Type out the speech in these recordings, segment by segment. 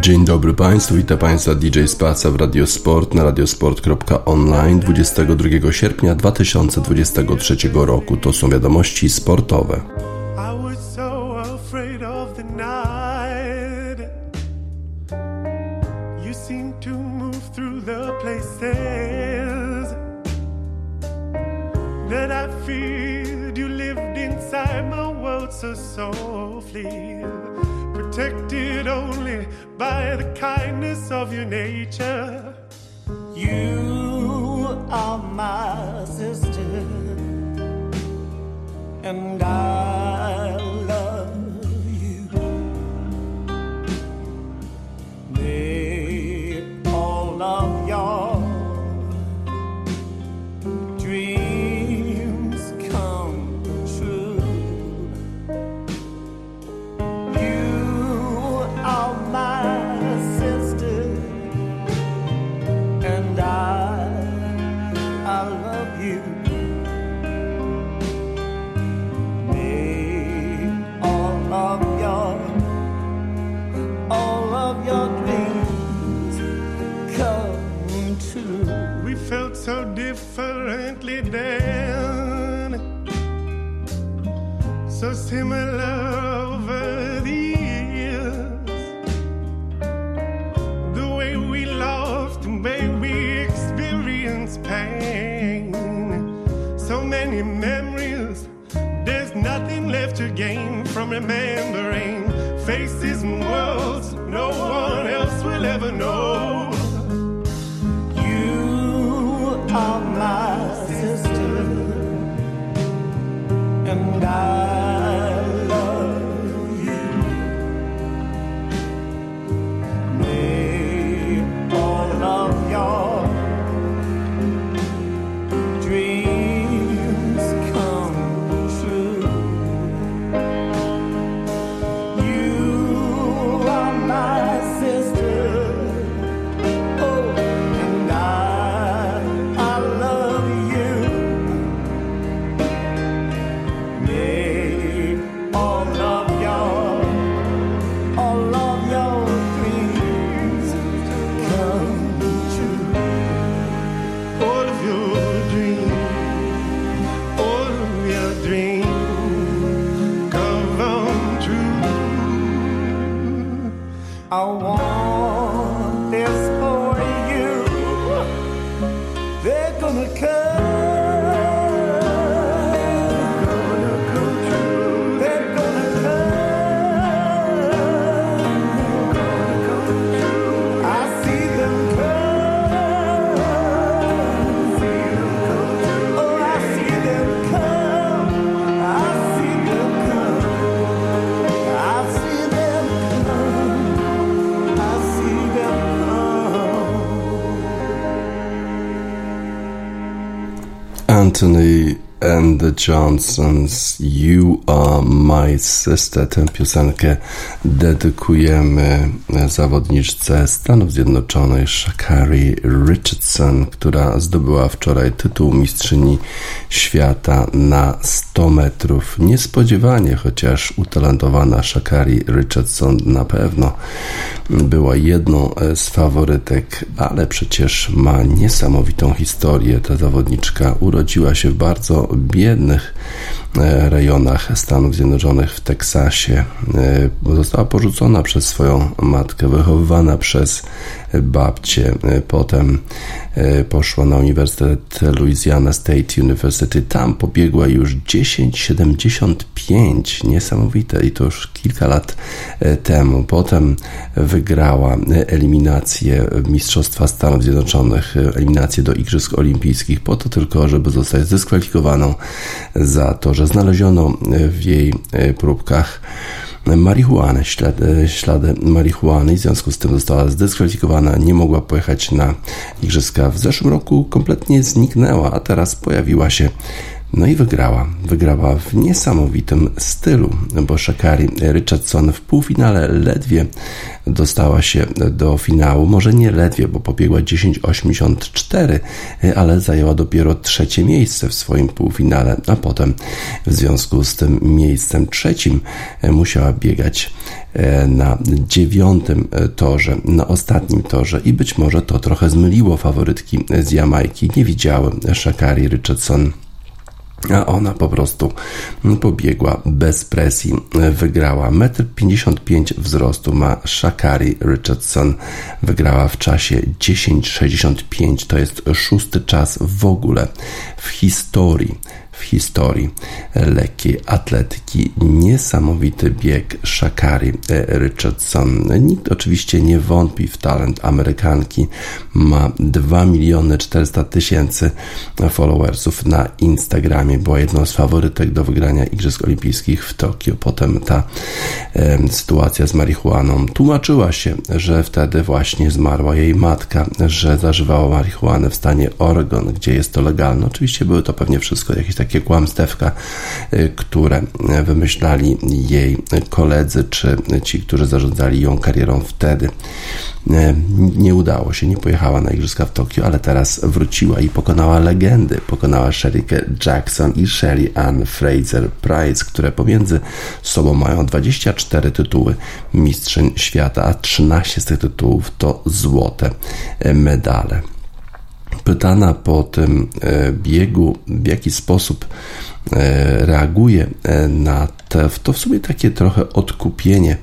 Dzień dobry Państwu, witam Państwa DJ Spaca w Radiosport na radiosport.online 22 sierpnia 2023 roku. To są wiadomości sportowe. So similar over the years. The way we loved, the way we experienced pain. So many memories, there's nothing left to gain from remembering faces and worlds no one else will ever know. You are my sister, and I. Anthony and the Johnsons You Are My Sister. Tę piosenkę dedykujemy zawodniczce Stanów Zjednoczonych Shakari Richardson, która zdobyła wczoraj tytuł mistrzyni świata na 100 metrów. Niespodziewanie, chociaż utalentowana Shakari Richardson na pewno była jedną z faworytek, ale przecież ma niesamowitą historię. Ta zawodniczka urodziła się w bardzo biednych e, rejonach Stanów Zjednoczonych w Teksasie. E, została porzucona przez swoją matkę, wychowywana przez babcię. E, potem poszła na Uniwersytet Louisiana State University. Tam pobiegła już 10,75. Niesamowite i to już kilka lat temu. Potem wygrała eliminację Mistrzostwa Stanów Zjednoczonych, eliminację do Igrzysk Olimpijskich, po to tylko, żeby zostać zdyskwalifikowaną za to, że znaleziono w jej próbkach marihuanę, ślady, ślady marihuany. W związku z tym została zdyskwalifikowana, nie mogła pojechać na igrzyska. W zeszłym roku kompletnie zniknęła, a teraz pojawiła się no i wygrała. Wygrała w niesamowitym stylu, bo Shakari Richardson w półfinale ledwie dostała się do finału. Może nie ledwie, bo pobiegła 10,84, ale zajęła dopiero trzecie miejsce w swoim półfinale, a potem w związku z tym miejscem trzecim musiała biegać e, na dziewiątym torze, na ostatnim torze i być może to trochę zmyliło faworytki z Jamajki. Nie widziałem Shakari Richardson a ona po prostu pobiegła bez presji, wygrała 1,55 m wzrostu ma Shakari Richardson, wygrała w czasie 10,65, to jest szósty czas w ogóle w historii w historii lekkiej atletyki. Niesamowity bieg Shakari Richardson. Nikt oczywiście nie wątpi w talent Amerykanki. Ma 2 miliony 400 tysięcy followersów na Instagramie. Była jedną z faworytek do wygrania Igrzysk Olimpijskich w Tokio. Potem ta e, sytuacja z marihuaną tłumaczyła się, że wtedy właśnie zmarła jej matka, że zażywała marihuanę w stanie Oregon, gdzie jest to legalne. Oczywiście były to pewnie wszystko jakieś takie takie kłamstewka, y, które wymyślali jej koledzy, czy ci, którzy zarządzali ją karierą wtedy. Y, nie udało się, nie pojechała na Igrzyska w Tokio, ale teraz wróciła i pokonała legendy. Pokonała Sherikę Jackson i Sherry Ann Fraser Price, które pomiędzy sobą mają 24 tytuły mistrzeń świata, a 13 z tych tytułów to złote medale pytana po tym e, biegu, w jaki sposób e, reaguje e, na te, to w sumie takie trochę odkupienie,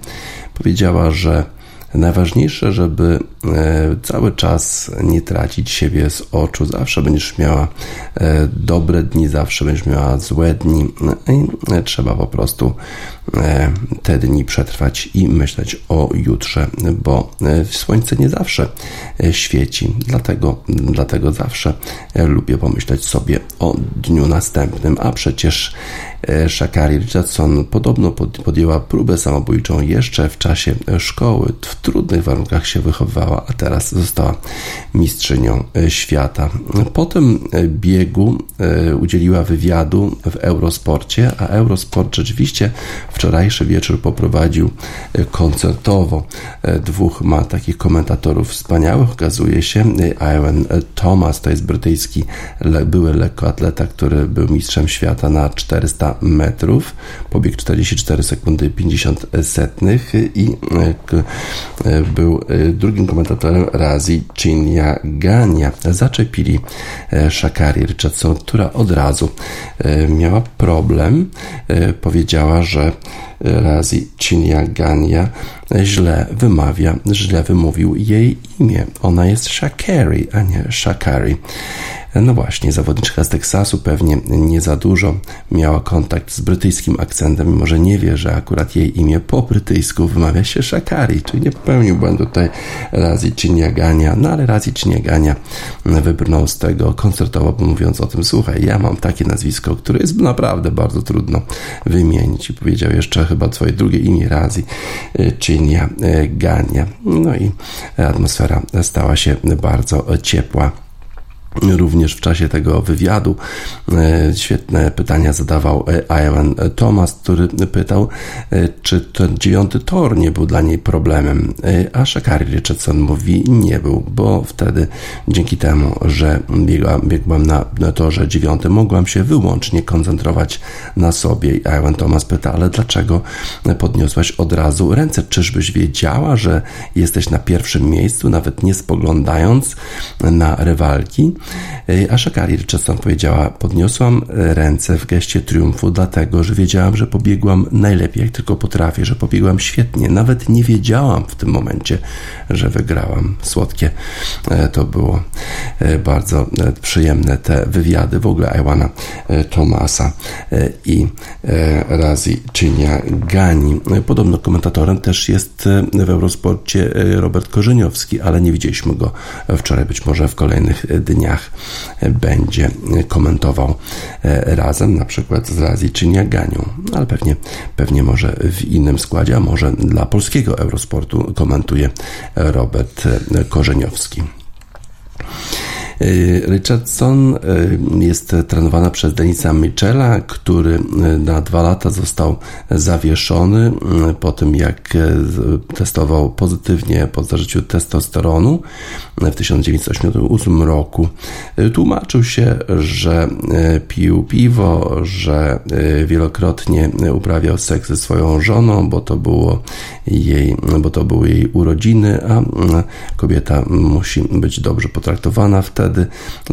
powiedziała, że Najważniejsze, żeby e, cały czas nie tracić siebie z oczu. Zawsze będziesz miała e, dobre dni, zawsze będziesz miała złe dni no i trzeba po prostu e, te dni przetrwać i myśleć o jutrze, bo słońce nie zawsze świeci. Dlatego, dlatego zawsze lubię pomyśleć sobie o dniu następnym, a przecież E, Shakari Richardson podobno podjęła próbę samobójczą jeszcze w czasie szkoły. W trudnych warunkach się wychowywała, a teraz została mistrzynią e, świata. Po tym e, biegu udzieliła wywiadu w Eurosporcie, a Eurosport rzeczywiście wczorajszy wieczór poprowadził koncertowo. Dwóch ma takich komentatorów wspaniałych. Okazuje się, Iwan Thomas to jest brytyjski były lekkoatleta, który był mistrzem świata na 400 metrów, pobieg 44 sekundy 50 setnych i e, e, był e, drugim komentatorem Razi Chinya Gania. Zaczepili Shakari Richardson, która od razu miała problem. Powiedziała, że Razi Chinya Gania źle wymawia, źle wymówił jej imię. Ona jest Shakari, a nie Shakari. No właśnie, zawodniczka z Teksasu pewnie nie za dużo miała kontakt z brytyjskim akcentem, mimo że nie wie, że akurat jej imię po brytyjsku wymawia się Shakari, czyli nie popełnił błędu tutaj Razi Chiniagania, no ale Razi Chiniagania wybrnął z tego koncertowo, mówiąc o tym, słuchaj, ja mam takie nazwisko, które jest naprawdę bardzo trudno wymienić i powiedział jeszcze chyba twoje drugie imię Razi Chiniagania. No i atmosfera stała się bardzo ciepła Również w czasie tego wywiadu e, świetne pytania zadawał e, Ivan Thomas, który pytał, e, czy ten dziewiąty tor nie był dla niej problemem. A Shakari Richardson mówi, nie był, bo wtedy dzięki temu, że biegłam, biegłam na, na torze dziewiątym, mogłam się wyłącznie koncentrować na sobie. I Ivan Thomas pyta, ale dlaczego podniosłaś od razu ręce? Czyżbyś wiedziała, że jesteś na pierwszym miejscu, nawet nie spoglądając na rywalki? A Shakari Richardson powiedziała, podniosłam ręce w geście triumfu, dlatego, że wiedziałam, że pobiegłam najlepiej, jak tylko potrafię, że pobiegłam świetnie. Nawet nie wiedziałam w tym momencie, że wygrałam. Słodkie e, to było bardzo e, przyjemne te wywiady w ogóle Iwana Tomasa i Razi Czynia Gani. Podobno komentatorem też jest w Eurosporcie Robert Korzeniowski, ale nie widzieliśmy go wczoraj, być może w kolejnych dniach będzie komentował razem, na przykład z Razji czy Niaganią, ale pewnie, pewnie może w innym składzie, a może dla polskiego Eurosportu komentuje Robert Korzeniowski. Y, Richardson y, jest trenowana przez Denisa Michela, który y, na dwa lata został zawieszony po tym, jak testował pozytywnie po zażyciu testosteronu w 1988 roku. Tłumaczył się, że pił piwo, że wielokrotnie uprawiał seks ze swoją żoną, bo to było jej, bo to były jej urodziny, a kobieta musi być dobrze potraktowana wtedy wtedy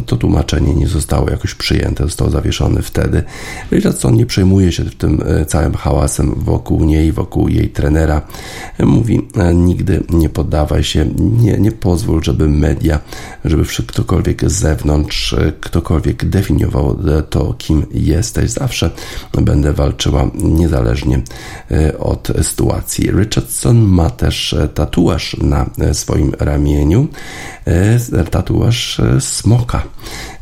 to tłumaczenie nie zostało jakoś przyjęte, zostało zawieszone wtedy. Richardson nie przejmuje się tym e, całym hałasem wokół niej, wokół jej trenera. Mówi, e, nigdy nie poddawaj się, nie, nie pozwól, żeby media, żeby ktokolwiek z zewnątrz, e, ktokolwiek definiował to, kim jesteś. Zawsze będę walczyła niezależnie od sytuacji. Richardson ma też tatuaż na swoim ramieniu. Tatuaż smoka.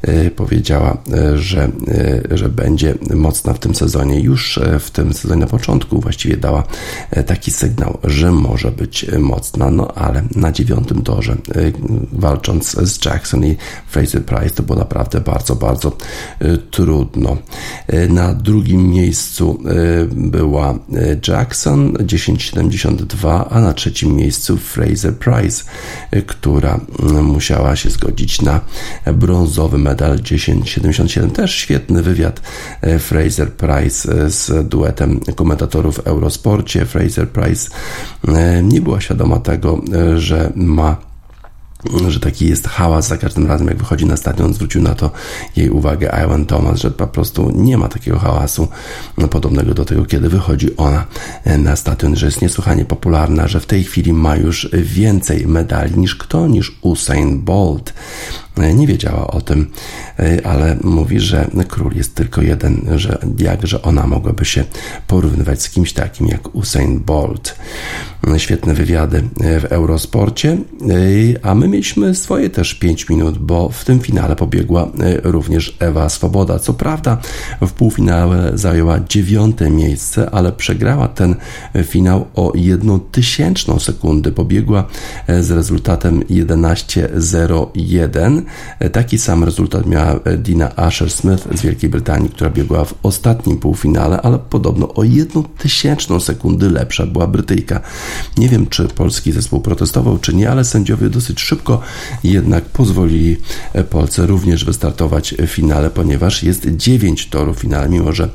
E, powiedziała, e, że, e, że będzie mocna w tym sezonie. Już w tym sezonie na początku właściwie dała taki sygnał, że może być mocna, no ale na dziewiątym torze walcząc z Jackson i Fraser Price to było naprawdę bardzo, bardzo trudno. Na drugim miejscu była Jackson 10,72, a na trzecim miejscu Fraser Price, która musiała się zgodzić na brązowy medal 1077. Też świetny wywiad e, Fraser Price e, z duetem komentatorów w Eurosporcie. Fraser Price e, nie była świadoma tego, że ma że taki jest hałas za każdym razem, jak wychodzi na stadion, zwrócił na to jej uwagę Iwan Thomas, że po prostu nie ma takiego hałasu no, podobnego do tego, kiedy wychodzi ona na stadion, że jest niesłychanie popularna, że w tej chwili ma już więcej medali niż kto, niż Usain Bolt. E, nie wiedziała o tym, e, ale mówi, że król jest tylko jeden, że jakże ona mogłaby się porównywać z kimś takim jak Usain Bolt. Świetne wywiady w Eurosporcie, a my mieliśmy swoje też 5 minut, bo w tym finale pobiegła e, również Ewa Swoboda. Co prawda w półfinale zajęła dziewiąte miejsce, ale przegrała ten finał o jedną tysięczną sekundy. Pobiegła e, z rezultatem 11.01. E, taki sam rezultat miała Dina Asher-Smith z Wielkiej Brytanii, która biegła w ostatnim półfinale, ale podobno o jedną tysięczną sekundy lepsza była Brytyjka. Nie wiem, czy polski zespół protestował, czy nie, ale sędziowie dosyć szybko jednak pozwolili Polce również wystartować w finale, ponieważ jest 9 torów w finale, mimo że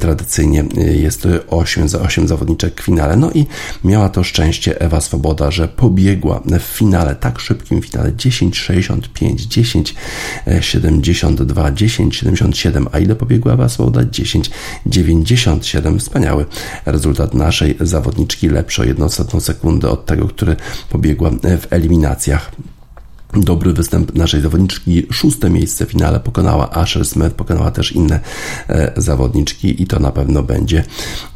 tradycyjnie jest 8 za 8 zawodniczek w finale. No i miała to szczęście Ewa Swoboda, że pobiegła w finale, tak szybkim finale 10,65, 10,72, 10,77, a ile pobiegła Ewa Swoboda? 10,97. Wspaniały rezultat naszej zawodniczki, lepszy o jednostotną sekundę od tego, który pobiegła w eliminacjach. Dobry występ naszej zawodniczki. Szóste miejsce w finale pokonała Asher Smith, pokonała też inne e, zawodniczki i to na pewno będzie,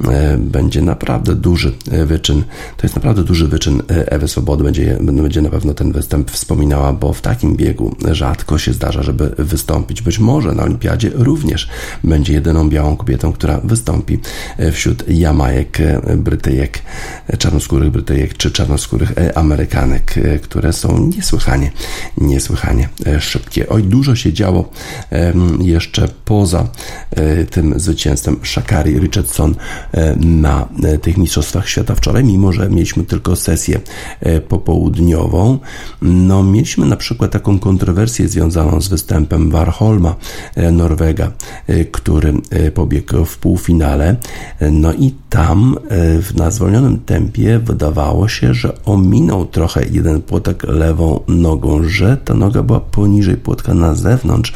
e, będzie naprawdę duży e, wyczyn. To jest naprawdę duży wyczyn Ewy Swobody. Będzie, będzie na pewno ten występ wspominała, bo w takim biegu rzadko się zdarza, żeby wystąpić. Być może na Olimpiadzie również będzie jedyną białą kobietą, która wystąpi wśród Jamajek, Brytyjek, czarnoskórych Brytyjek czy czarnoskórych Amerykanek, które są niesłychanie niesłychanie e, szybkie. Oj, dużo się działo jeszcze poza e, tym zwycięstwem Shakari Richardson e, na tych Mistrzostwach Świata wczoraj, mimo że mieliśmy tylko sesję popołudniową. No, mieliśmy na przykład taką kontrowersję związaną z występem Warholma, Norwega, który pobiegł w półfinale. No i tam na zwolnionym tempie wydawało się, że ominął trochę jeden płotek lewą nogą że ta noga była poniżej płotka na zewnątrz,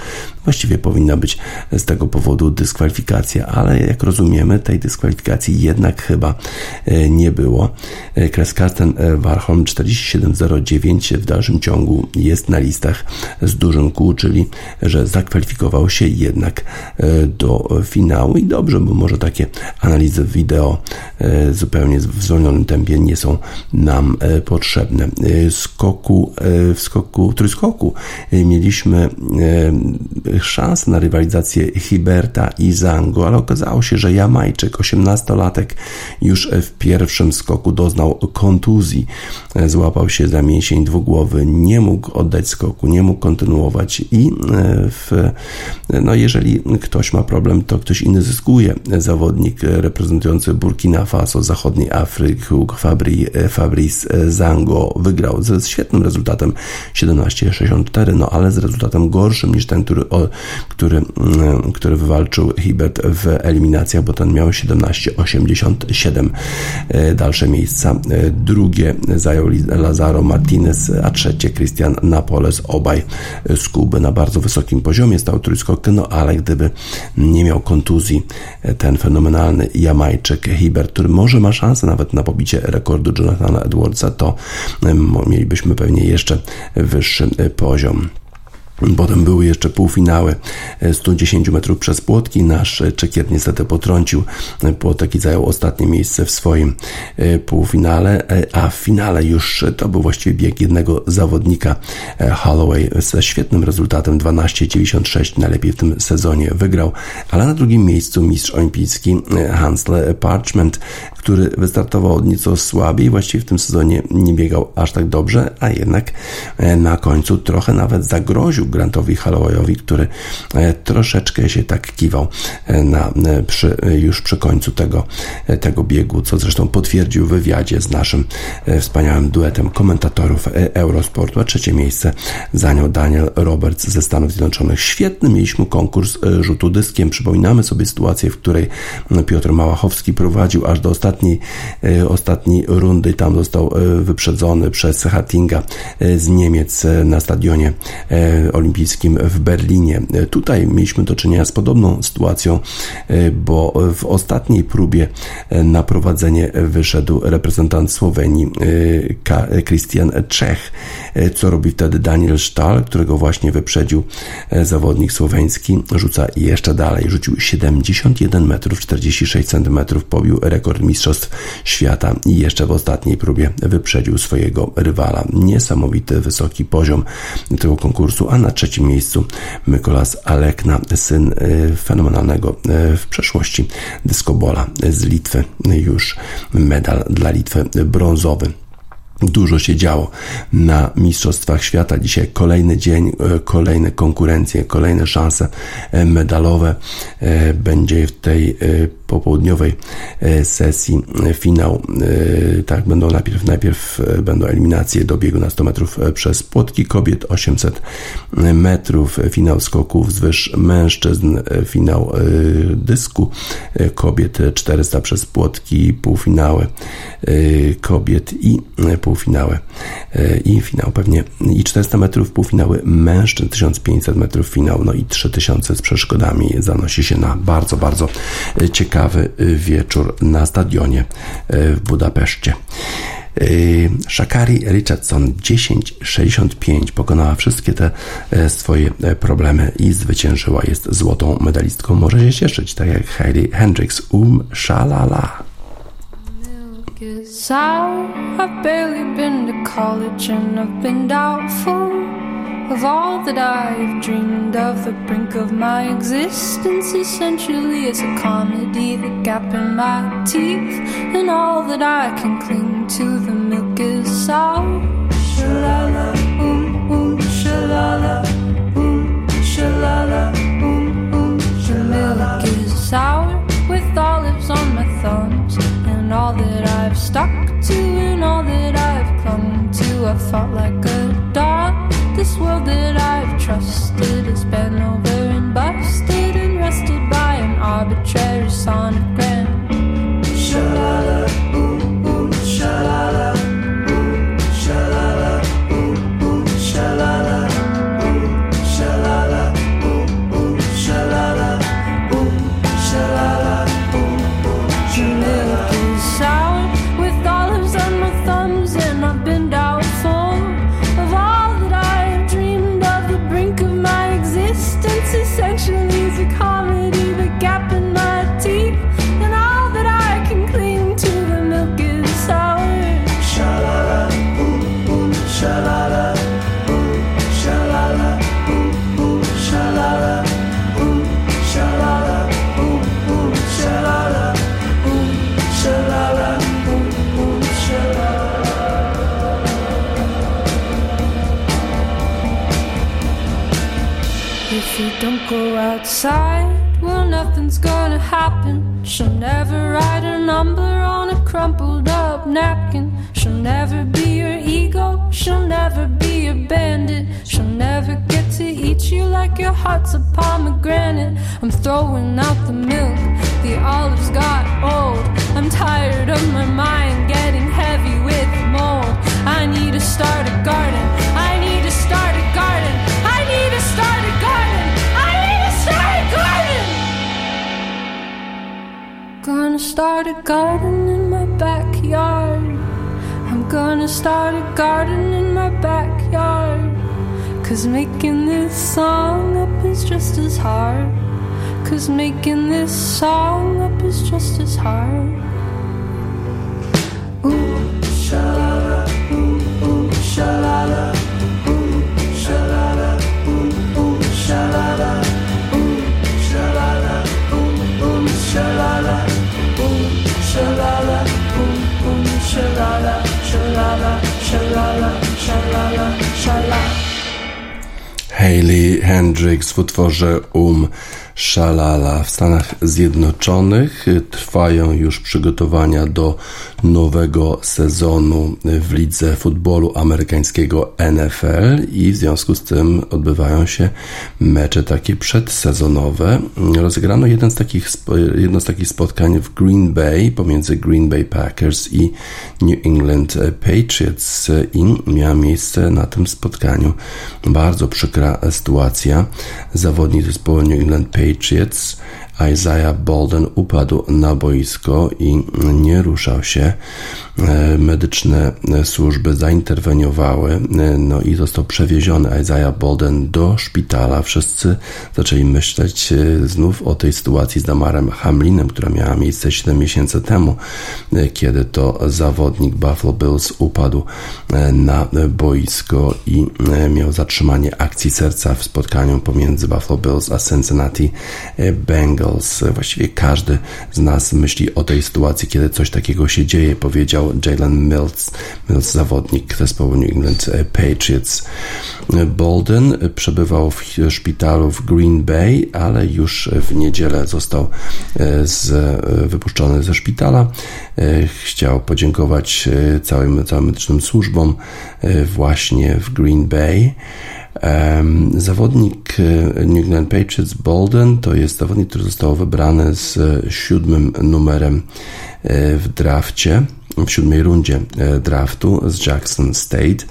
Właściwie powinna być z tego powodu dyskwalifikacja, ale jak rozumiemy, tej dyskwalifikacji jednak chyba nie było. Kreskasten Warholm 4709 w dalszym ciągu jest na listach z dużym kół, czyli że zakwalifikował się jednak do finału i dobrze, bo może takie analizy wideo zupełnie w zwolnionym tempie nie są nam potrzebne. Skoku, w skoku, trójskoku mieliśmy szansę na rywalizację Hiberta i Zango, ale okazało się, że Jamajczyk, 18-latek, już w pierwszym skoku doznał kontuzji. Złapał się za mięsień dwugłowy, nie mógł oddać skoku, nie mógł kontynuować i w, no jeżeli ktoś ma problem, to ktoś inny zyskuje. Zawodnik reprezentujący Burkina Faso, zachodniej Afryki, Fabri, Fabrice Zango wygrał ze świetnym rezultatem 17-64, no ale z rezultatem gorszym niż ten, który, który, mm, który wywalczył Hibert w eliminacjach, bo ten miał 17-87 e, dalsze miejsca. E, drugie zajął Lazaro Martinez, a trzecie Christian Napoles, obaj z Kuby na bardzo wysokim poziomie stał trójskok, no ale gdyby nie miał kontuzji e, ten fenomenalny Jamajczyk Hibert, który może ma szansę nawet na pobicie rekordu Jonathana Edwardsa, to mielibyśmy pewnie jeszcze wyższy poziom. Potem były jeszcze półfinały 110 metrów przez płotki. Nasz czekier niestety potrącił płotek i zajął ostatnie miejsce w swoim e, półfinale, e, a w finale już to był właściwie bieg jednego zawodnika e, Holloway ze świetnym rezultatem 12,96 najlepiej w tym sezonie wygrał, ale na drugim miejscu mistrz olimpijski Hansle Parchment który wystartował nieco słabiej, właściwie w tym sezonie nie biegał aż tak dobrze, a jednak e, na końcu trochę nawet zagroził Grantowi Hallowayowi, który e, troszeczkę się tak kiwał e, na, przy, już przy końcu tego, tego biegu, co zresztą potwierdził w wywiadzie z naszym wspaniałym duetem komentatorów Eurosportu, a trzecie miejsce zajął Daniel Roberts ze Stanów Zjednoczonych. Świetny mieliśmy konkurs rzutu dyskiem. Przypominamy sobie sytuację, w której Piotr Małachowski prowadził aż do ostatniej ostatniej, e, rundy. Tam został e, wyprzedzony przez Hattinga e, z Niemiec na stadionie olimpijskim w Berlinie. Tutaj mieliśmy do czynienia z podobną sytuacją, bo w ostatniej próbie na prowadzenie wyszedł reprezentant Słowenii Christian Czech. Co robi wtedy Daniel Stahl, którego właśnie wyprzedził zawodnik słoweński. Rzuca jeszcze dalej. Rzucił 71 metrów 46 centymetrów, pobił rekord Mistrzostw Świata i jeszcze w ostatniej próbie wyprzedził swojego rywala. Niesamowity wysoki poziom tego konkursu, a na trzecim miejscu Mykolas Alekna, syn y, fenomenalnego y, w przeszłości dyskobola z Litwy. Już medal dla Litwy brązowy. Dużo się działo na Mistrzostwach Świata. Dzisiaj kolejny dzień, e, kolejne konkurencje, kolejne szanse medalowe. Będzie w tej popołudniowej sesji finał. Tak, będą najpierw, najpierw będą eliminacje do biegu na 100 metrów przez płotki kobiet, 800 metrów, finał skoków wzwyż mężczyzn, finał dysku kobiet, 400 przez płotki, półfinały kobiet i półfinały e, i finał pewnie i 400 metrów półfinały mężczyzn, 1500 metrów finał, no i 3000 z przeszkodami zanosi się na bardzo, bardzo e, ciekawy e, wieczór na stadionie w Budapeszcie. Shakari Richardson 10,65 pokonała wszystkie te swoje problemy i zwyciężyła. Jest złotą medalistką. Może się cieszyć, tak jak Hailey Hendricks. Um, shalala. Cause I've barely been to college and I've been doubtful of all that I've dreamed of. The brink of my existence essentially is a comedy, the gap in my teeth, and all that I can cling to. The milk is sour. Shalala, boom, boom, shalala, boom, shalala, boom, boom, shalala. The milk is sour with olives on my thumbs and all that I've stuck to and all that I've clung to. I fought like a dog. This world that I've trusted is been Hendrix w utworze Um Shalala. W Stanach Zjednoczonych trwają już przygotowania do nowego sezonu w lidze futbolu amerykańskiego NFL i w związku z tym odbywają się mecze takie przedsezonowe. Rozegrano jeden z takich, jedno z takich spotkań w Green Bay pomiędzy Green Bay Packers i New England Patriots i miała miejsce na tym spotkaniu bardzo przykra sytuacja. Zawodnik zespołu New England Patriots Patriots Isaiah Bolden upadł na boisko i nie ruszał się. E, medyczne służby zainterweniowały, e, no i został przewieziony Isaiah Bolden do szpitala. Wszyscy zaczęli myśleć e, znów o tej sytuacji z Damarem Hamlinem, która miała miejsce 7 miesięcy temu, kiedy to zawodnik Buffalo Bills upadł na boisko i miał zatrzymanie akcji serca w spotkaniu pomiędzy Buffalo Bills a Cincinnati. Bengals. Właściwie każdy z nas myśli o tej sytuacji, kiedy coś takiego się dzieje, powiedział Jalen Mills, Mills zawodnik zespołu New England Patriots. Bolden przebywał w szpitalu w Green Bay, ale już w niedzielę został e, z, wypuszczony ze szpitala. E, chciał podziękować e, całym, całym medycznym służbom właśnie w Green Bay. Zawodnik e, New England Patriots Bolden to jest zawodnik, który został wybrany z siódmym numerem e, w drafcie w siódmej rundzie e, draftu z Jackson State.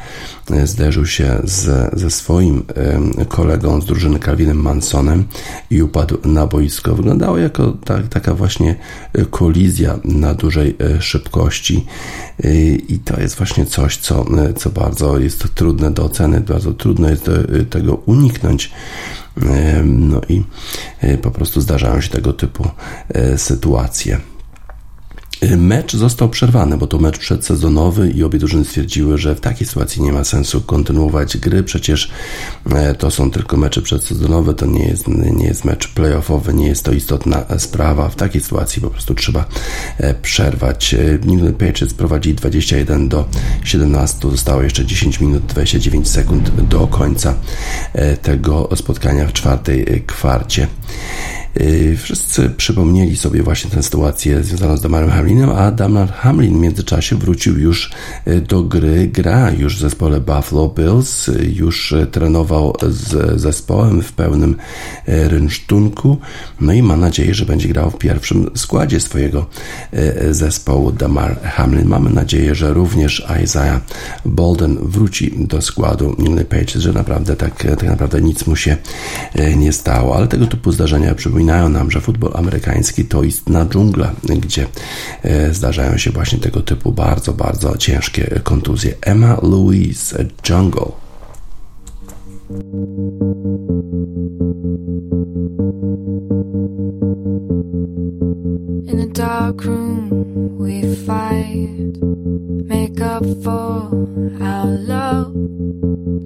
E, zderzył się z, ze swoim e, kolegą z drużyny Calvinem Mansonem i upadł na boisko. Wyglądało jako ta, taka właśnie kolizja na dużej szybkości i to jest właśnie coś, co, co bardzo jest trudne do oceny, bardzo trudno jest tego uniknąć. No i po prostu zdarzają się tego typu sytuacje. Mecz został przerwany, bo to mecz przedsezonowy i obie drużyny stwierdziły, że w takiej sytuacji nie ma sensu kontynuować gry. Przecież e, to są tylko mecze przedsezonowe, to nie jest, nie jest mecz playoffowy, nie jest to istotna sprawa. W takiej sytuacji po prostu trzeba e, przerwać. E, New England Patriots prowadzi 21 do 17, zostało jeszcze 10 minut 29 sekund do końca tego spotkania w czwartej kwarcie. Y, wszyscy przypomnieli sobie właśnie tę sytuację związaną z Damarem Hamlinem, a Damar Hamlin w międzyczasie wrócił już y, do gry, gra już w zespole Buffalo Bills, y, już trenował z zespołem w pełnym rynsztunku, no i ma nadzieję, że będzie grał w pierwszym składzie swojego zespołu Damar Hamlin. Mamy nadzieję, że również Isaiah Bolden wróci do składu New Pages, że naprawdę tak, tak naprawdę nic mu się nie stało, ale tego typu zdarzenia przypominają przypominają nam, że futbol amerykański to istna dżungla, gdzie e, zdarzają się właśnie tego typu bardzo, bardzo ciężkie kontuzje. Emma Louise Jungle. In a dark room we fight, make up for our love.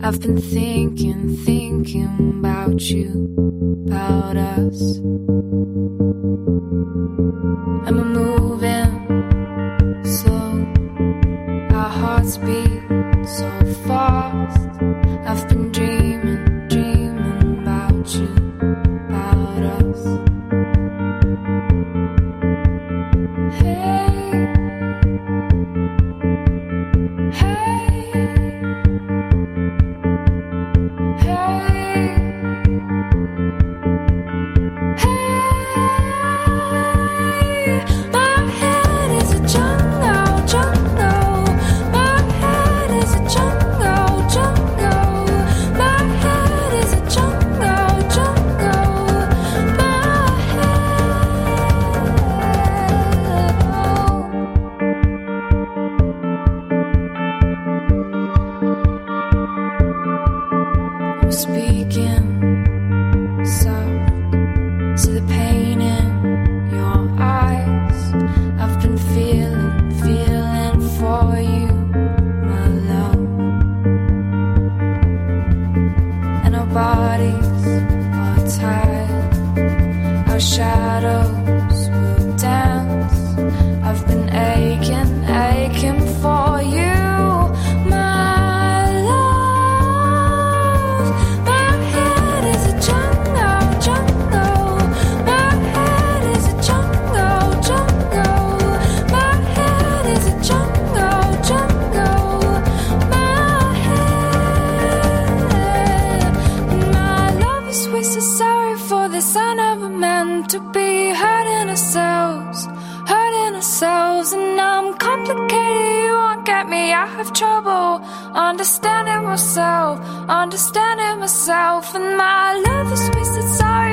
I've been thinking, thinking about you, about us. I have trouble understanding myself, understanding myself, and my love is wasted. Sorry.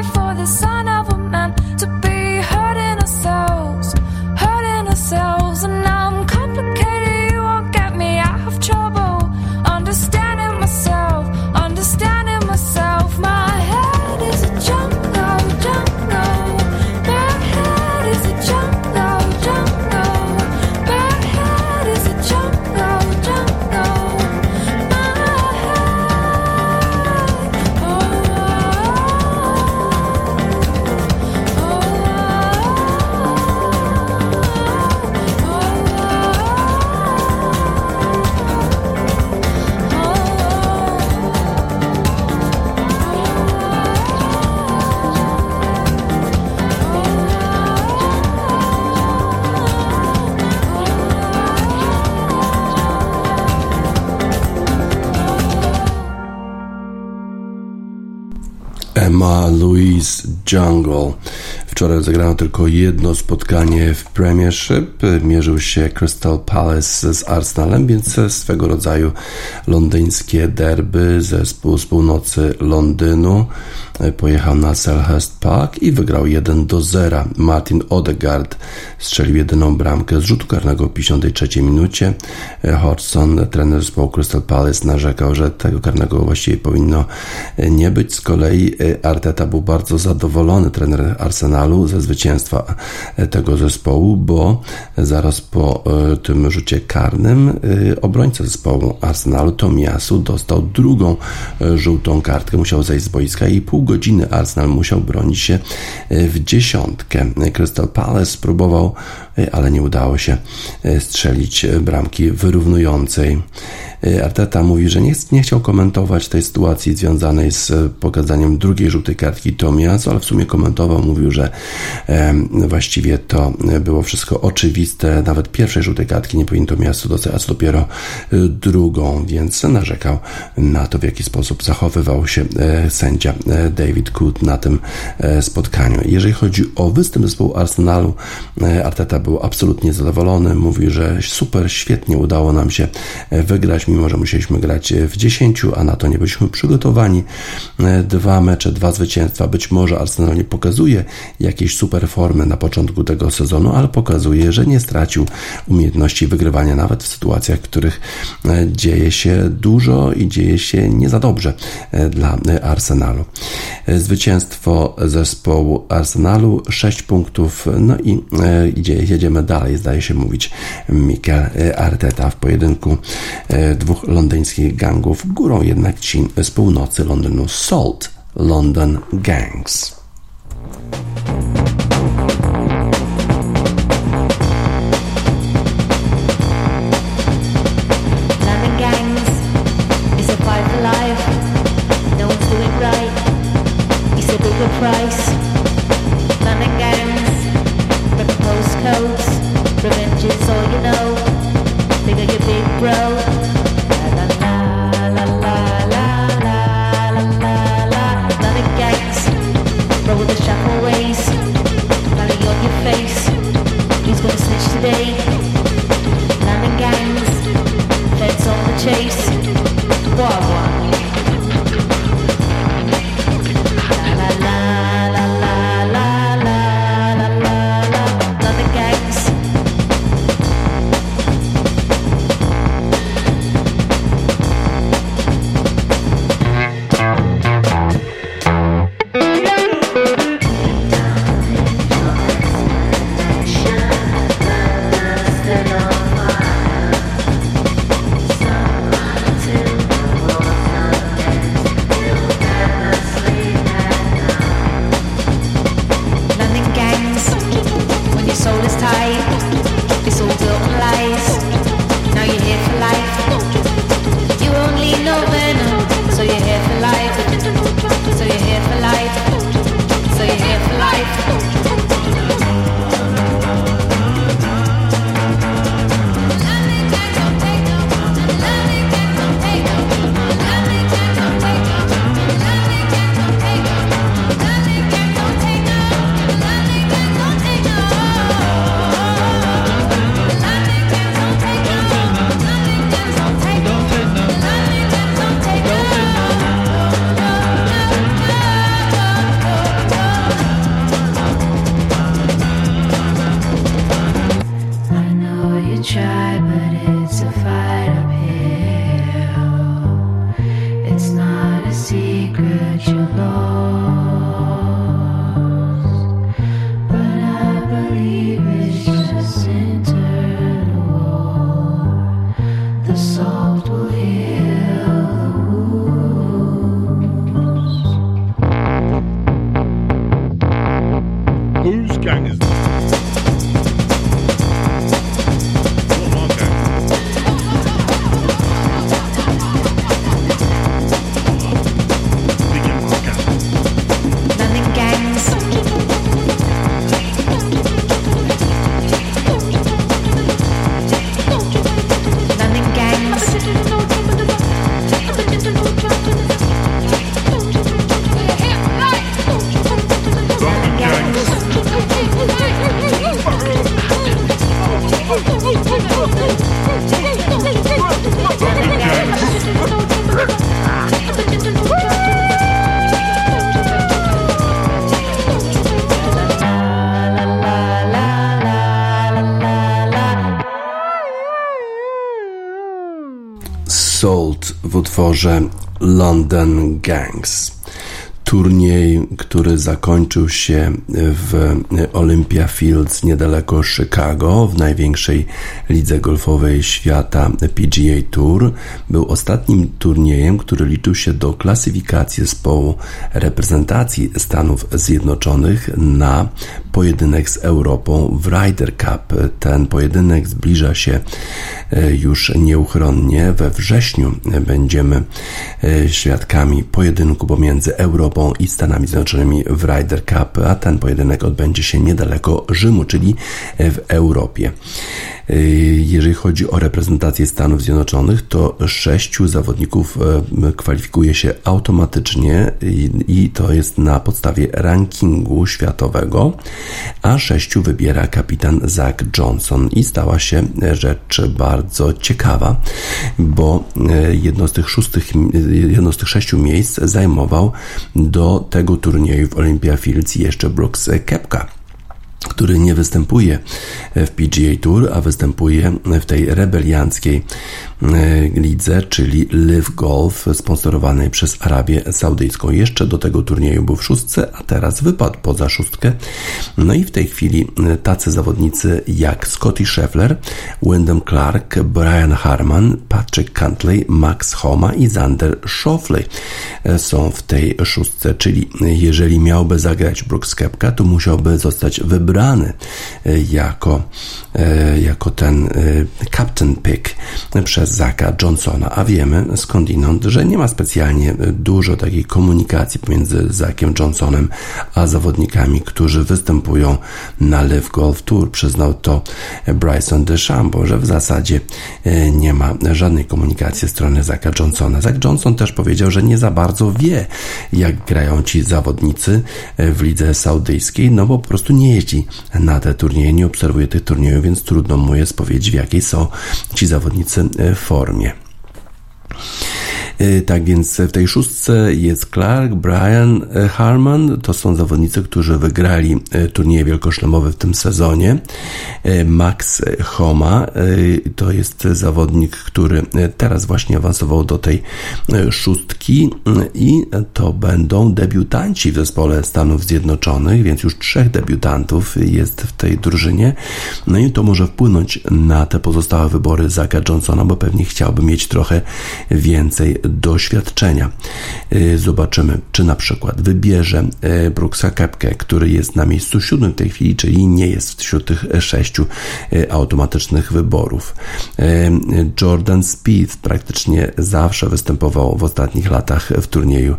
Emma Louise Jungle. Wczoraj zagrano tylko jedno spotkanie w Premiership. Mierzył się Crystal Palace z Arsenalem, więc swego rodzaju londyńskie derby. Zespół z północy Londynu pojechał na Selhurst Park i wygrał 1 do 0. Martin Odegaard strzelił jedyną bramkę z rzutu karnego w 53 minucie. Hodgson, trener zespołu Crystal Palace, narzekał, że tego karnego właściwie powinno nie być. Z kolei Arteta był bardzo zadowolony, trener Arsenalu, ze zwycięstwa tego zespołu, bo zaraz po e, tym rzucie karnym e, obrońca zespołu Arsenalu, Tomiasu, dostał drugą e, żółtą kartkę, musiał zejść z boiska i pół godziny Arsenal musiał bronić się w dziesiątkę. Crystal Palace spróbował, ale nie udało się strzelić bramki wyrównującej. Arteta mówi, że nie, nie chciał komentować tej sytuacji związanej z pokazaniem drugiej żółtej kartki Tomiasu, ale w sumie komentował, mówił, że właściwie to było wszystko oczywiste. Nawet pierwszej żółtej kartki nie powinien Tomiasu dostać, a dopiero drugą, więc narzekał na to, w jaki sposób zachowywał się e, sędzia e, David Coot na tym e, spotkaniu. Jeżeli chodzi o występ zespołu Arsenalu, Arteta był absolutnie zadowolony. Mówi, że super, świetnie udało nam się wygrać, mimo że musieliśmy grać w 10, a na to nie byliśmy przygotowani. Dwa mecze, dwa zwycięstwa. Być może Arsenal nie pokazuje jakiejś super formy na początku tego sezonu, ale pokazuje, że nie stracił umiejętności wygrywania nawet w sytuacjach, w których dzieje się dużo i dzieje się nie za dobrze dla Arsenalu. Zwycięstwo zespołu Arsenalu 6 punktów, no i idzie, jedziemy dalej, zdaje się mówić Mikel Arteta w pojedynku dwóch londyńskich gangów, górą jednak ci z północy Londynu Salt London Gangs. Utworze London Gangs turniej, który zakończył się w Olympia Fields niedaleko Chicago, w największej lidze golfowej świata PGA Tour, był ostatnim turniejem, który liczył się do klasyfikacji zespołu reprezentacji Stanów Zjednoczonych na pojedynek z Europą w Ryder Cup. Ten pojedynek zbliża się już nieuchronnie. We wrześniu będziemy e, świadkami pojedynku pomiędzy Europą i Stanami Zjednoczonymi w Ryder Cup, a ten pojedynek odbędzie się niedaleko Rzymu, czyli w Europie. Y, jeżeli chodzi o reprezentację Stanów Zjednoczonych, to sześciu zawodników e, kwalifikuje się automatycznie i to jest na podstawie rankingu światowego, a sześciu wybiera kapitan Zach Johnson. I stała się rzecz bardzo ciekawa, bo e, jedno z tych szóstych, jedno z tych sześciu miejsc zajmował do tego turnieju w Olympia Fields jeszcze Brooks Kepka który nie występuje w PGA Tour, a występuje w tej rebelianckiej e, lidze, czyli Live Golf, sponsorowanej przez Arabię Saudyjską. Jeszcze do tego turnieju był w szóstce, a teraz wypadł poza szóstkę. No i w tej chwili e, tacy zawodnicy jak Scotty Scheffler, Wyndham Clark, Brian Harman, Patrick Cantley, Max Homa i Zander Schauffele e, są w tej szóstce, czyli jeżeli miałby zagrać Brooks Kepka, to musiałby zostać wybrany e, jako, e, jako ten e, captain pick przez Zaka Johnsona, a wiemy skądinąd, że nie ma specjalnie dużo takiej komunikacji pomiędzy Zakiem Johnsonem a zawodnikami, którzy występują na Live Golf Tour. Przyznał to Bryson DeChambeau, że w zasadzie nie ma żadnej komunikacji ze strony Zaka Johnsona. Zach Johnson też powiedział, że nie za bardzo wie, jak grają ci zawodnicy w lidze saudyjskiej, no bo po prostu nie jeździ na te turnieje, nie obserwuje tych turniejów, więc trudno mu jest powiedzieć, w jakiej są ci zawodnicy w formie. Y, tak więc w tej szóstce jest Clark, Brian y, Harman, to są zawodnicy, którzy wygrali y, turnieje wielkoszlemowe w tym sezonie. Max Homa to jest zawodnik, który teraz właśnie awansował do tej szóstki i to będą debiutanci w zespole Stanów Zjednoczonych, więc już trzech debiutantów jest w tej drużynie. No i to może wpłynąć na te pozostałe wybory Zaka Johnsona, bo pewnie chciałby mieć trochę więcej doświadczenia. Y, zobaczymy, czy na przykład wybierze y, Brooksa Kepkę, który jest na miejscu siódmym w tej chwili, czyli nie jest wśród tych sześciu y, automatycznych wyborów. Jordan Speed praktycznie zawsze występował w ostatnich latach w turnieju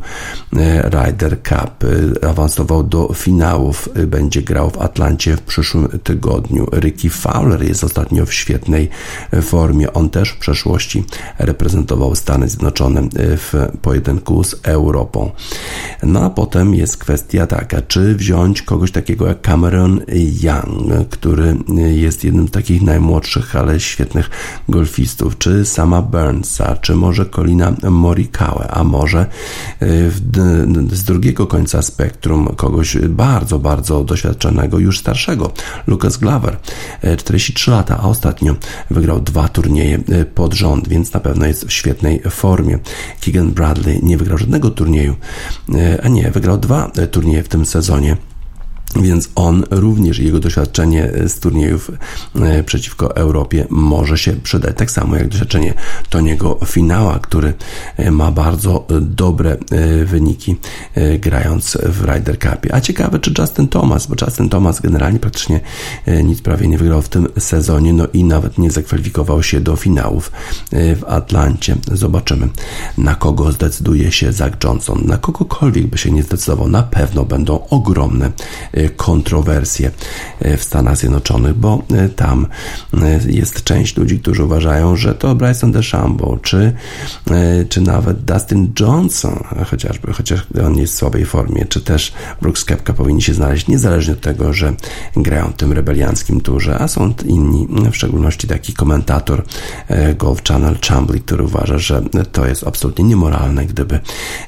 Ryder Cup. Awansował do finałów, będzie grał w Atlancie w przyszłym tygodniu. Ricky Fowler jest ostatnio w świetnej formie. On też w przeszłości reprezentował Stany Zjednoczone w pojedynku z Europą. No a potem jest kwestia taka, czy wziąć kogoś takiego jak Cameron Young, który jest jednym z takich najmłodszych, ale świetnych golfistów, czy sama Burnsa, czy może Colina Morikawa, a może y, z drugiego końca spektrum kogoś bardzo, bardzo doświadczonego, już starszego, Lucas Glover, 43 y, lata, a ostatnio wygrał dwa turnieje pod rząd, więc na pewno jest w świetnej formie. Keegan Bradley nie wygrał żadnego turnieju, a nie, wygrał dwa turnieje w tym sezonie. Więc on również, jego doświadczenie z turniejów e, przeciwko Europie może się przydać. Tak samo jak doświadczenie Toniego Finała, który e, ma bardzo dobre e, wyniki grając w Ryder Cupie. A ciekawe, czy Justin Thomas, bo Justin Thomas generalnie praktycznie nic prawie nie wygrał w tym sezonie, no i nawet nie zakwalifikował się do finałów w Atlancie. Zobaczymy, na kogo zdecyduje się Zach Johnson. Na kogokolwiek by się nie zdecydował, na pewno będą ogromne kontrowersje e, w Stanach Zjednoczonych, bo e, tam jest część ludzi, którzy uważają, że to Bryson DeChambeau, czy, czy nawet Dustin Johnson, chociażby, chociaż on jest w słabej formie, czy też Brooks Kepka powinni się znaleźć, niezależnie od tego, że grają w tym rebelianckim turze, a są inni, w szczególności taki komentator Golf Channel Chambly, który uważa, że to jest absolutnie niemoralne, gdyby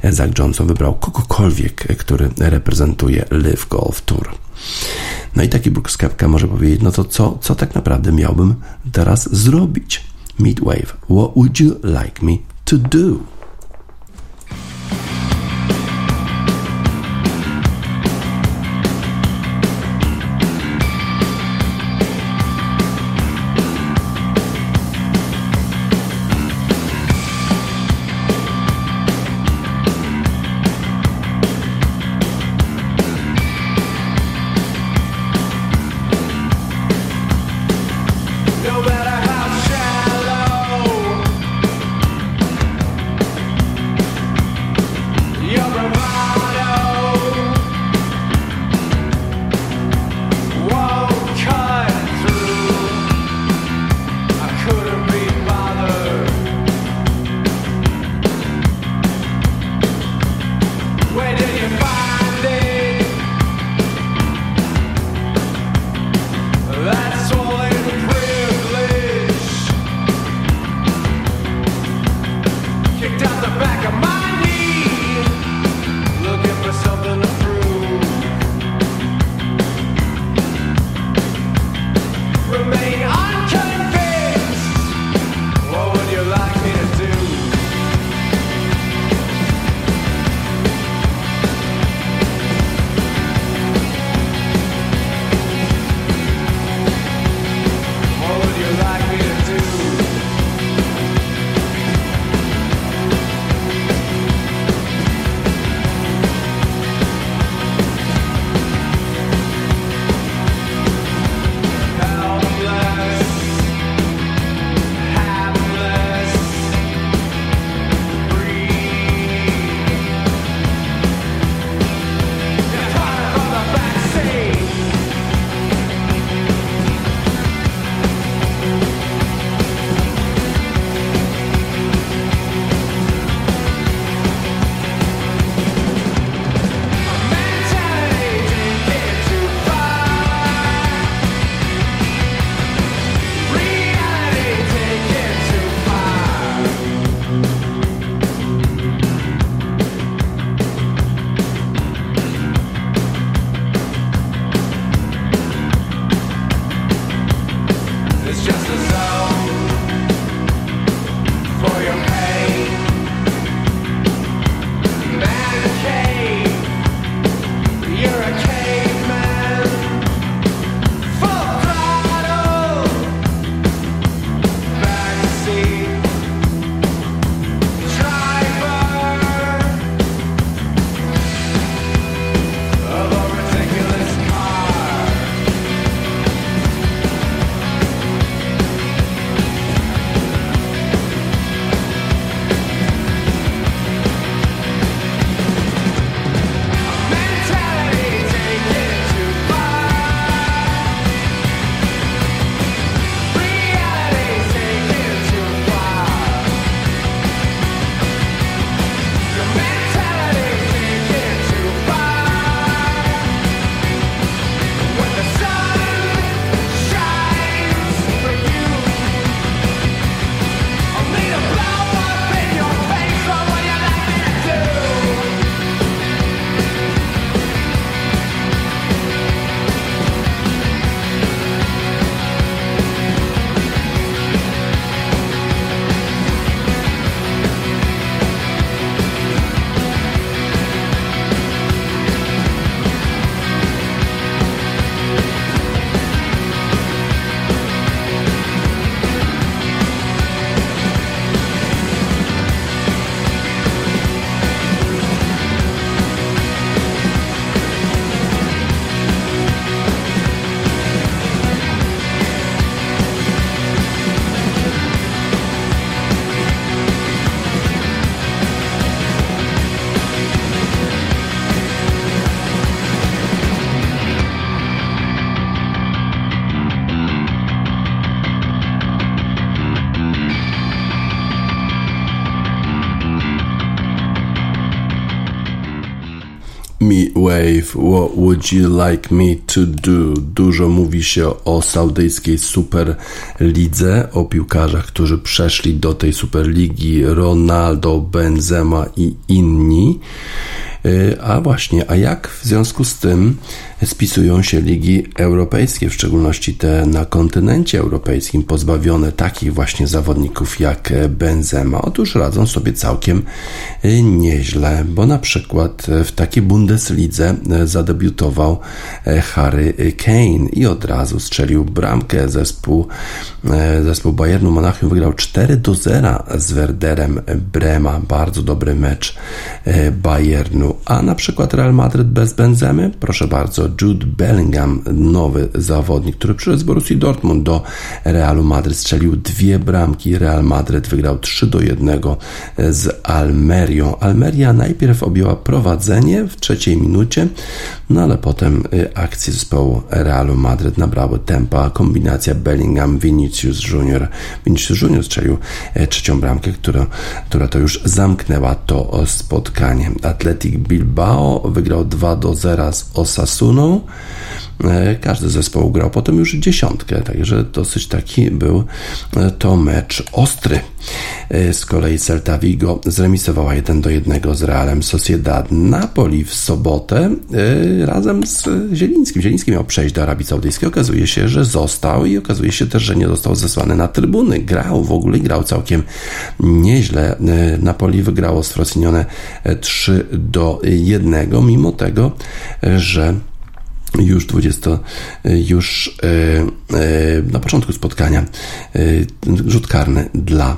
Zach Johnson wybrał kogokolwiek, który reprezentuje Live Golf Tour. No i taki Brooks Kepka może powiedzieć, no to co, co tak naprawdę miałbym teraz zrobić? Midwave, what would you like me to do? Wave, what would you like me to do? Dużo mówi się o saudyjskiej Superlidze, o piłkarzach, którzy przeszli do tej Superligi, Ronaldo, Benzema i inni. Y, a właśnie, a jak w związku z tym spisują się ligi europejskie, w szczególności te na kontynencie europejskim, pozbawione takich właśnie zawodników jak Benzema? Otóż radzą sobie całkiem y, nieźle, bo na przykład w takiej Bundeslidze y, zadebiutował Harry Kane i od razu strzelił bramkę. Zespół, zespół Bayernu Monachium wygrał 4 do 0 z Werderem Brema. Bardzo dobry mecz Bayernu a na przykład Real Madrid bez Benzemy? Proszę bardzo, Jude Bellingham, nowy zawodnik, który przyszedł z Borussii Dortmund do Realu Madryt, strzelił dwie bramki. Real Madrid wygrał 3 do 1 z Almerią. Almeria najpierw objęła prowadzenie w trzeciej minucie, no ale potem y, akcje zespołu Realu Madryt nabrały tempa. Kombinacja Bellingham, Vinicius Junior. Vinicius Junior strzelił e, trzecią bramkę, która, która to już zamknęła to spotkanie. Atletic Bilbao wygrał 2 do 0 z Osasuną. E, każdy zespoł grał potem już dziesiątkę, także dosyć taki był e, to mecz ostry. E, z kolei Celta Vigo zremisowała 1 do 1 z Realem Sociedad. Napoli w sobotę razem z Zielińskim. Zieliński miał przejść do Arabii Saudyjskiej. Okazuje się, że został i okazuje się też, że nie został zesłany na trybuny. Grał w ogóle, grał całkiem nieźle. Napoli wygrało z Frosinione 3 do 1, mimo tego, że już 20, już e, e, na początku spotkania e, rzut karny dla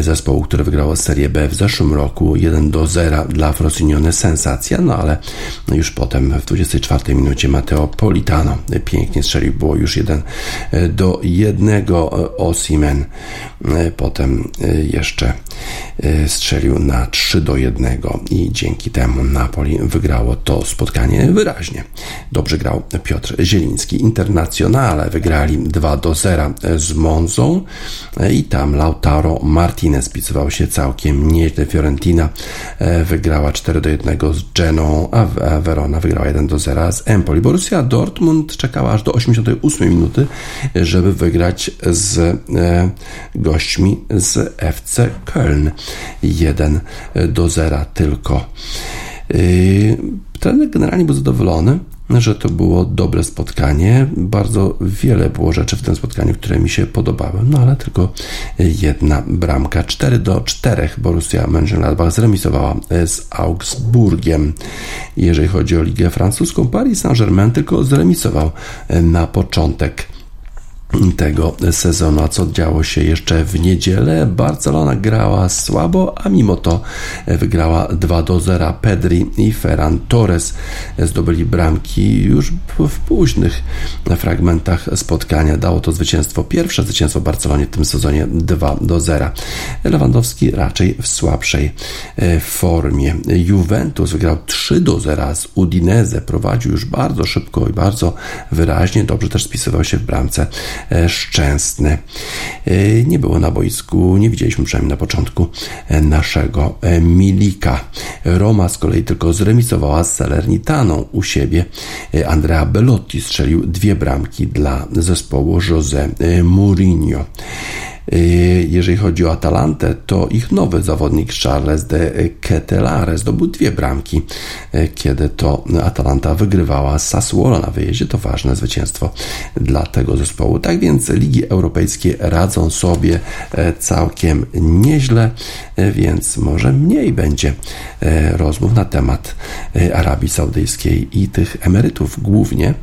zespołu, który wygrało Serię B w zeszłym roku. 1 do 0 dla Frosinone. Sensacja, no ale już potem w 24 minucie Matteo Politano pięknie strzelił, było już 1 do 1 Osimen potem jeszcze strzelił na 3 do 1 i dzięki temu Napoli wygrało to spotkanie wyraźnie. Dobrze grał Piotr Zieliński. Internacjonale wygrali 2 do 0 z Monzą i tam Lautaro Martinez pisywał się całkiem nieźle. Fiorentina e, wygrała 4 do 1 z Geną, a Verona wygrała 1 do 0 z Empoli. Borussia Dortmund czekała aż do 88 minuty, żeby wygrać z e, gośćmi z FC Köln 1 do 0 tylko. E, trener generalnie był zadowolony że to było dobre spotkanie. Bardzo wiele było rzeczy w tym spotkaniu, które mi się podobały, no ale tylko jedna bramka. 4 do 4 Borussia Mönchengladbach zremisowała z Augsburgiem. Jeżeli chodzi o ligę francuską, Paris Saint-Germain tylko zremisował na początek tego sezonu. A co działo się jeszcze w niedzielę? Barcelona grała słabo, a mimo to wygrała 2 do 0. Pedri i Ferran Torres zdobyli bramki już w późnych fragmentach spotkania. Dało to zwycięstwo, pierwsze zwycięstwo Barcelonie w tym sezonie 2 do 0. Lewandowski raczej w słabszej e, formie. Juventus wygrał 3 do 0 z Udinese. Prowadził już bardzo szybko i bardzo wyraźnie. Dobrze też spisywał się w bramce szczęsny. E, nie było na boisku, nie widzieliśmy przynajmniej na początku e, naszego Milika. Roma z kolei tylko zremisowała z Salernitaną u siebie. Andrea Bellotti strzelił dwie bramki dla zespołu José Mourinho. Y, jeżeli chodzi o Atalantę, to ich nowy zawodnik Charles de Ketelare zdobył dwie bramki, y, kiedy to Atalanta wygrywała Sassuolo na wyjeździe. To ważne zwycięstwo dla tego zespołu. Tak więc ligi europejskie radzą sobie y, całkiem nieźle, więc może mniej będzie rozmów na temat Arabii Saudyjskiej i tych emerytów głównie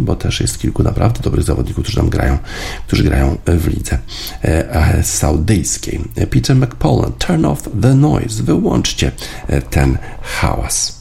bo też jest kilku naprawdę dobrych zawodników, którzy tam grają, którzy grają w lidze e, saudyjskiej. Peter McPollan, turn off the noise, wyłączcie e, ten hałas.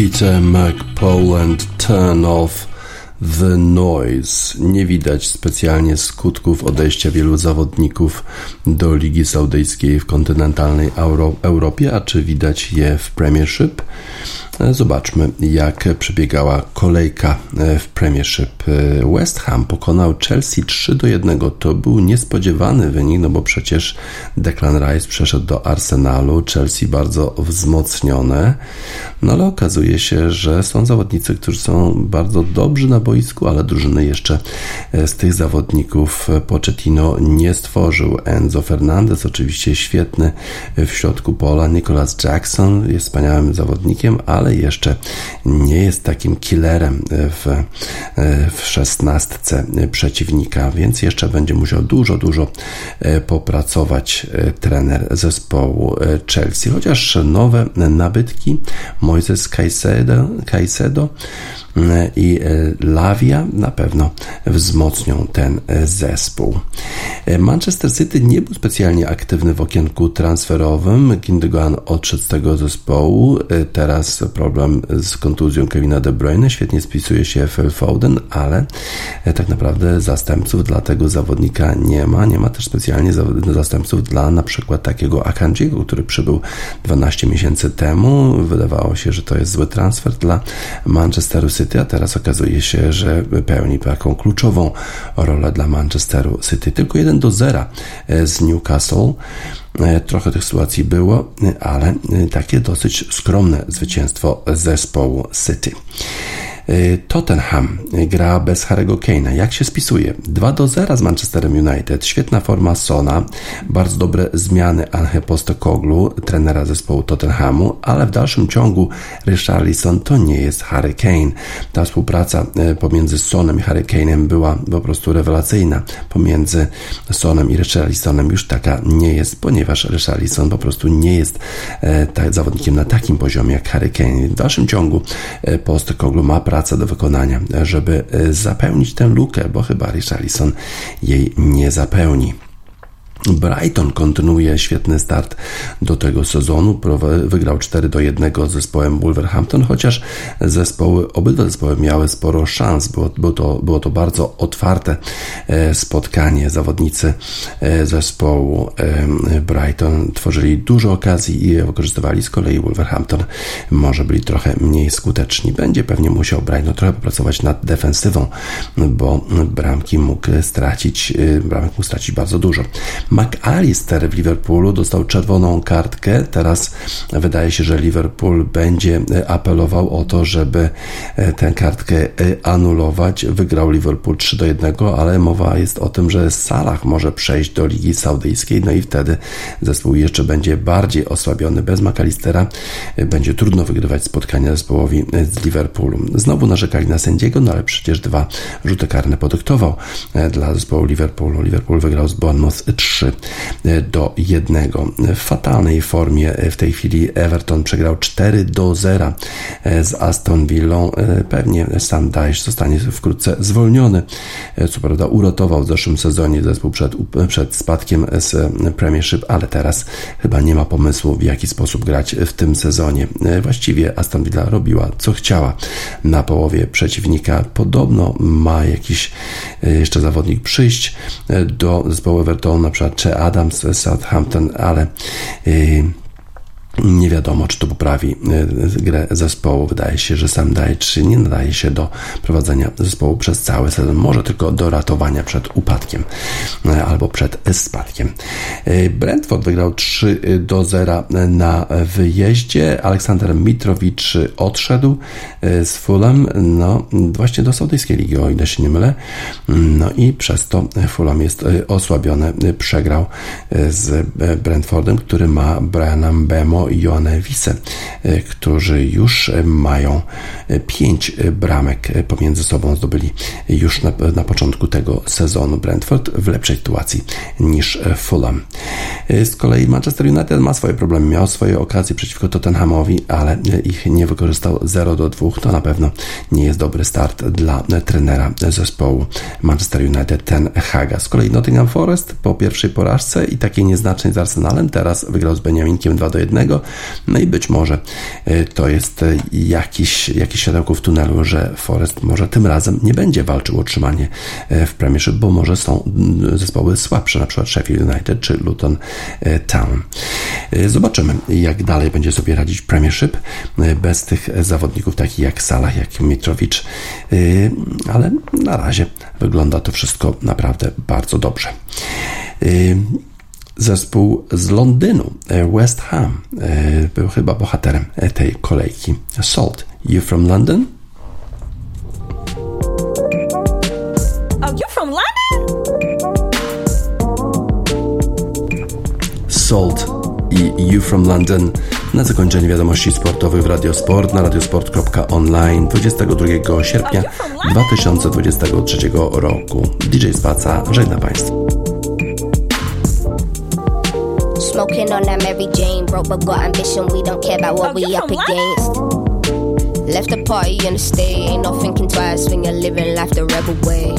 Peter McPoland Turn Off The Noise. Nie widać specjalnie skutków odejścia wielu zawodników do Ligi Saudyjskiej w kontynentalnej Euro Europie, a czy widać je w Premiership? Zobaczmy, jak przebiegała kolejka e, w Premiership. E, West Ham pokonał Chelsea 3 do 1. To był niespodziewany wynik, no bo przecież Declan Rice przeszedł do Arsenalu, Chelsea bardzo wzmocnione. No ale okazuje się, że są zawodnicy, którzy są bardzo dobrzy na boisku, ale drużyny jeszcze e, z tych zawodników Pochettino nie stworzył. Enzo Fernandez oczywiście świetny w środku pola, Nicholas Jackson jest wspaniałym zawodnikiem, ale jeszcze nie jest takim killerem w, w szesnastce przeciwnika, więc jeszcze będzie musiał dużo, dużo e, popracować e, trener zespołu e, Chelsea. Chociaż nowe nabytki Moises Caicedo, Caicedo i Lavia na pewno wzmocnią ten zespół. Manchester City nie był specjalnie aktywny w okienku transferowym. Gindogan odszedł z tego zespołu. Teraz problem z kontuzją Kevina De Bruyne. Świetnie spisuje się w Foden, ale tak naprawdę zastępców dla tego zawodnika nie ma. Nie ma też specjalnie zastępców dla na przykład takiego Akanjiego, który przybył 12 miesięcy temu. Wydawało się, że to jest zły transfer dla Manchesteru City, a teraz okazuje się, że pełni taką kluczową rolę dla Manchesteru City. Tylko 1 do 0 z Newcastle. E, trochę tych sytuacji było, ale e, takie dosyć skromne zwycięstwo zespołu City. Y, Tottenham gra bez Harry'ego Kane'a. Jak się spisuje? 2 do 0 z Manchesterem United. Świetna forma Sona, bardzo dobre zmiany Ange Postecoglu, trenera zespołu Tottenhamu, ale w dalszym ciągu Richarlison to nie jest Harry Kane. Ta współpraca y, pomiędzy Sonem i Harry Kane'em była po prostu rewelacyjna. Pomiędzy Sonem i Richarlisonem już taka nie jest, ponieważ Richarlison po prostu nie jest e, tak, zawodnikiem na takim poziomie jak Harry Kane. W dalszym ciągu Postecoglu ma pracę pracę do wykonania, żeby e, zapełnić tę lukę, bo chyba Richarlison jej nie zapełni. Brighton kontynuuje świetny start do tego sezonu. Wygrał 4 do 1 z zespołem Wolverhampton, chociaż zespoły, obydwa zespoły miały sporo szans. Było, było, to, było to bardzo otwarte e, spotkanie. Zawodnicy e, zespołu e, Brighton tworzyli dużo okazji i je wykorzystywali. Z kolei Wolverhampton może byli trochę mniej skuteczni. Będzie pewnie musiał Brighton trochę popracować nad defensywą, bo bramki mógł stracić, bramek mógł stracić bardzo dużo. McAllister w Liverpoolu dostał czerwoną kartkę. Teraz wydaje się, że Liverpool będzie apelował o to, żeby e, tę kartkę e, anulować. Wygrał Liverpool 3 do 1, ale mowa jest o tym, że Salah może przejść do Ligi Saudyjskiej, no i wtedy zespół jeszcze będzie bardziej osłabiony. Bez McAllistera e, będzie trudno wygrywać spotkania zespołowi z Liverpoolu. Znowu narzekali na sędziego, no ale przecież dwa rzuty karne podyktował dla zespołu Liverpoolu. Liverpool wygrał z Bournemouth 3 3 do 1. W fatalnej formie w tej chwili Everton przegrał 4 do 0 z Aston Villą. Pewnie Sam Dyche zostanie wkrótce zwolniony. Co prawda uratował w zeszłym sezonie zespół przed, przed spadkiem z Premiership, ale teraz chyba nie ma pomysłu w jaki sposób grać w tym sezonie. Właściwie Aston Villa robiła co chciała na połowie przeciwnika. Podobno ma jakiś jeszcze zawodnik przyjść do zespołu Evertonu, na przykład czy Adams z Southampton, ale y, nie wiadomo, czy to poprawi y, grę zespołu. Wydaje się, że sam Dajcz nie nadaje się do prowadzenia zespołu przez cały sezon, może tylko do ratowania przed upadkiem y, albo przed spadkiem. Y, Brentford wygrał 3 do 0 na wyjeździe. Aleksander Mitrowicz odszedł z Fulham, no właśnie do Saudyjskiej Ligi, o ile się nie mylę. No i przez to Fulham jest osłabiony. Przegrał z Brentfordem, który ma Briana Bemo i Joanne Wisse, e, którzy już mają e, pięć bramek pomiędzy sobą zdobyli już na, na początku tego sezonu Brentford w lepszej sytuacji niż Fulham. Z kolei Manchester United ma swoje problemy, miał swoje okazje przeciwko Tottenhamowi, ale ich nie wykorzystał 0 do 2. To na pewno nie jest dobry start dla trenera zespołu Manchester United, ten Haga. Z kolei Nottingham Forest po pierwszej porażce i takiej nieznacznej z Arsenalem teraz wygrał z Beniaminkiem 2 do 1. No i być może to jest jakiś, jakiś światełko w tunelu, że Forest może tym razem nie będzie walczył o utrzymanie w Premiership, bo może są zespoły słabsze, na przykład Sheffield United czy Luton Town. Zobaczymy, jak dalej będzie sobie radzić Premiership bez tych zawodników takich jak Salah, jak Mitrowicz, ale na razie wygląda to wszystko naprawdę bardzo dobrze zespół z Londynu, West Ham, był chyba bohaterem tej kolejki. Salt, you from London? Oh, you from London? Salt i You From London na zakończenie wiadomości sportowych w Radiosport na radiosport.online 22 sierpnia 2023 roku. DJ Spaca żegna Państwa. Smoking on that Mary Jane, broke but got ambition. We don't care about what Oh, we up against. Left the party in the stay, ain't no thinking twice when you're living life the rebel way.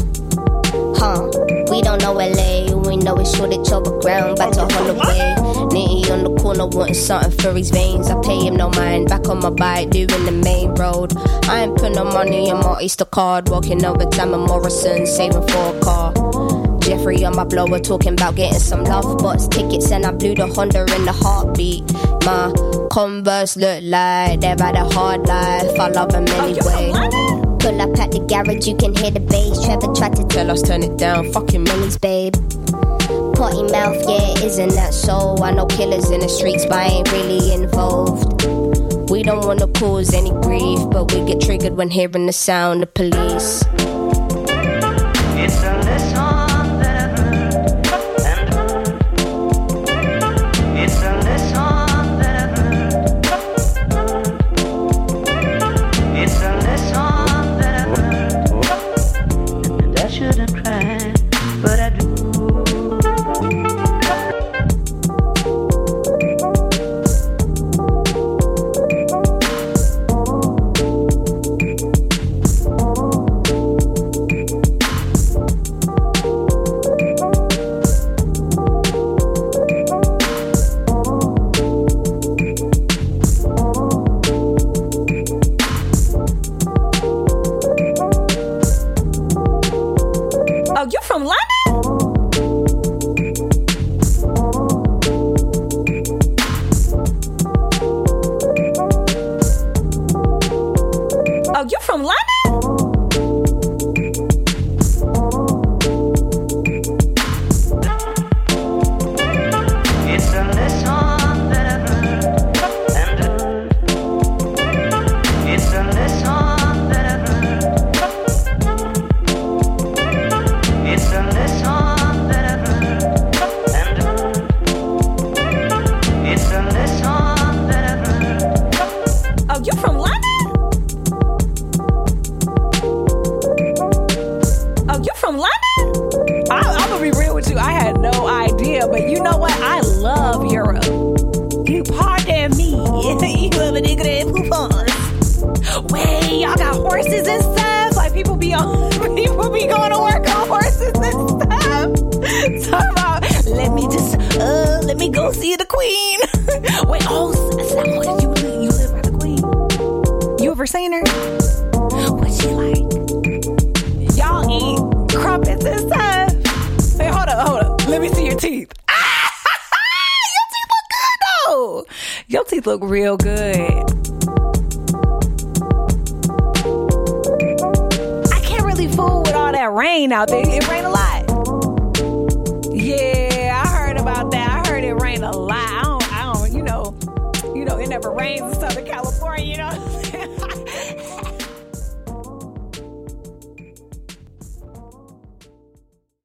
Huh? We don't know LA, we know it's shortage over ground, back to Holloway. Nitty on the corner wanting something for his veins. I pay him no mind, back on my bike, doing the main road. I ain't put no money in my Easter card, walking over time at Morrison, saving for a car. Jeffrey on my blower talking about getting some love box tickets and I blew the Honda in the heartbeat. My Converse look like they've had a hard life. I love them Oh, anyway. Pull up at the garage, you can hear the bass. Trevor tried to tell us turn it down. Fucking minis, babe. Potty mouth, yeah, isn't that so? I know killers in the streets, but I ain't really involved. We don't wanna cause any grief, but we get triggered when hearing the sound of police.